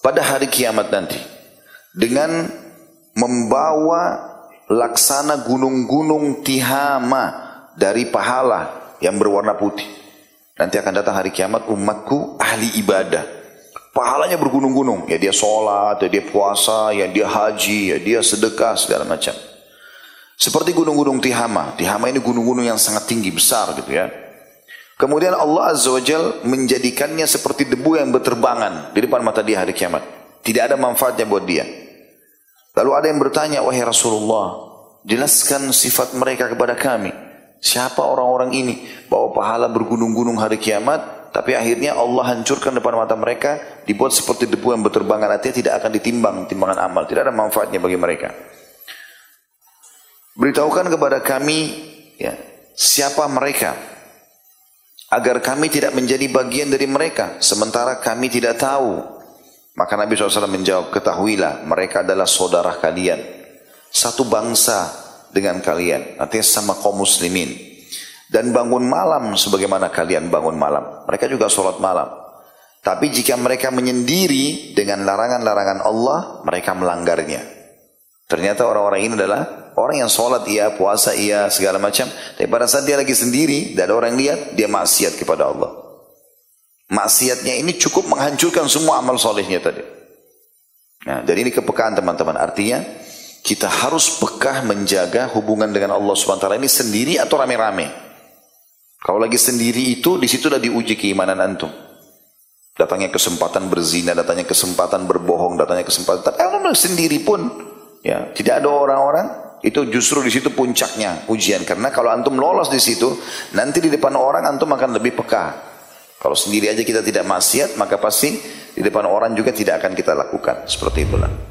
pada hari kiamat nanti dengan membawa laksana gunung-gunung Tihama dari pahala yang berwarna putih. Nanti akan datang hari kiamat umatku ahli ibadah. Pahalanya bergunung-gunung. Ya dia sholat, ya dia puasa, ya dia haji, ya dia sedekah, segala macam. Seperti gunung-gunung Tihama. Tihama ini gunung-gunung yang sangat tinggi, besar gitu ya. Kemudian Allah Azza wa Jal menjadikannya seperti debu yang berterbangan di depan mata dia hari kiamat. Tidak ada manfaatnya buat dia. Lalu ada yang bertanya, wahai Rasulullah, jelaskan sifat mereka kepada kami. Siapa orang-orang ini? Bawa pahala bergunung-gunung hari kiamat, tapi akhirnya Allah hancurkan depan mata mereka, dibuat seperti debu yang berterbangan, artinya tidak akan ditimbang, timbangan amal. Tidak ada manfaatnya bagi mereka. Beritahukan kepada kami, ya, siapa mereka, agar kami tidak menjadi bagian dari mereka, sementara kami tidak tahu maka Nabi SAW menjawab, ketahuilah mereka adalah saudara kalian. Satu bangsa dengan kalian. Artinya sama kaum muslimin. Dan bangun malam sebagaimana kalian bangun malam. Mereka juga sholat malam. Tapi jika mereka menyendiri dengan larangan-larangan Allah, mereka melanggarnya. Ternyata orang-orang ini adalah orang yang sholat iya, puasa iya, segala macam. Tapi pada saat dia lagi sendiri, tidak ada orang yang lihat, dia maksiat kepada Allah. Maksiatnya ini cukup menghancurkan semua amal solehnya tadi. Nah, jadi ini kepekaan teman-teman. Artinya kita harus pekah menjaga hubungan dengan Allah SWT ini sendiri atau rame-rame. Kalau lagi sendiri itu, di situ sudah diuji keimanan antum. Datangnya kesempatan berzina, datangnya kesempatan berbohong, datangnya kesempatan. Tapi kalau sendiri pun, ya tidak ada orang-orang, itu justru di situ puncaknya ujian. Karena kalau antum lolos di situ, nanti di depan orang antum akan lebih peka. Kalau sendiri aja kita tidak maksiat, maka pasti di depan orang juga tidak akan kita lakukan. Seperti itulah.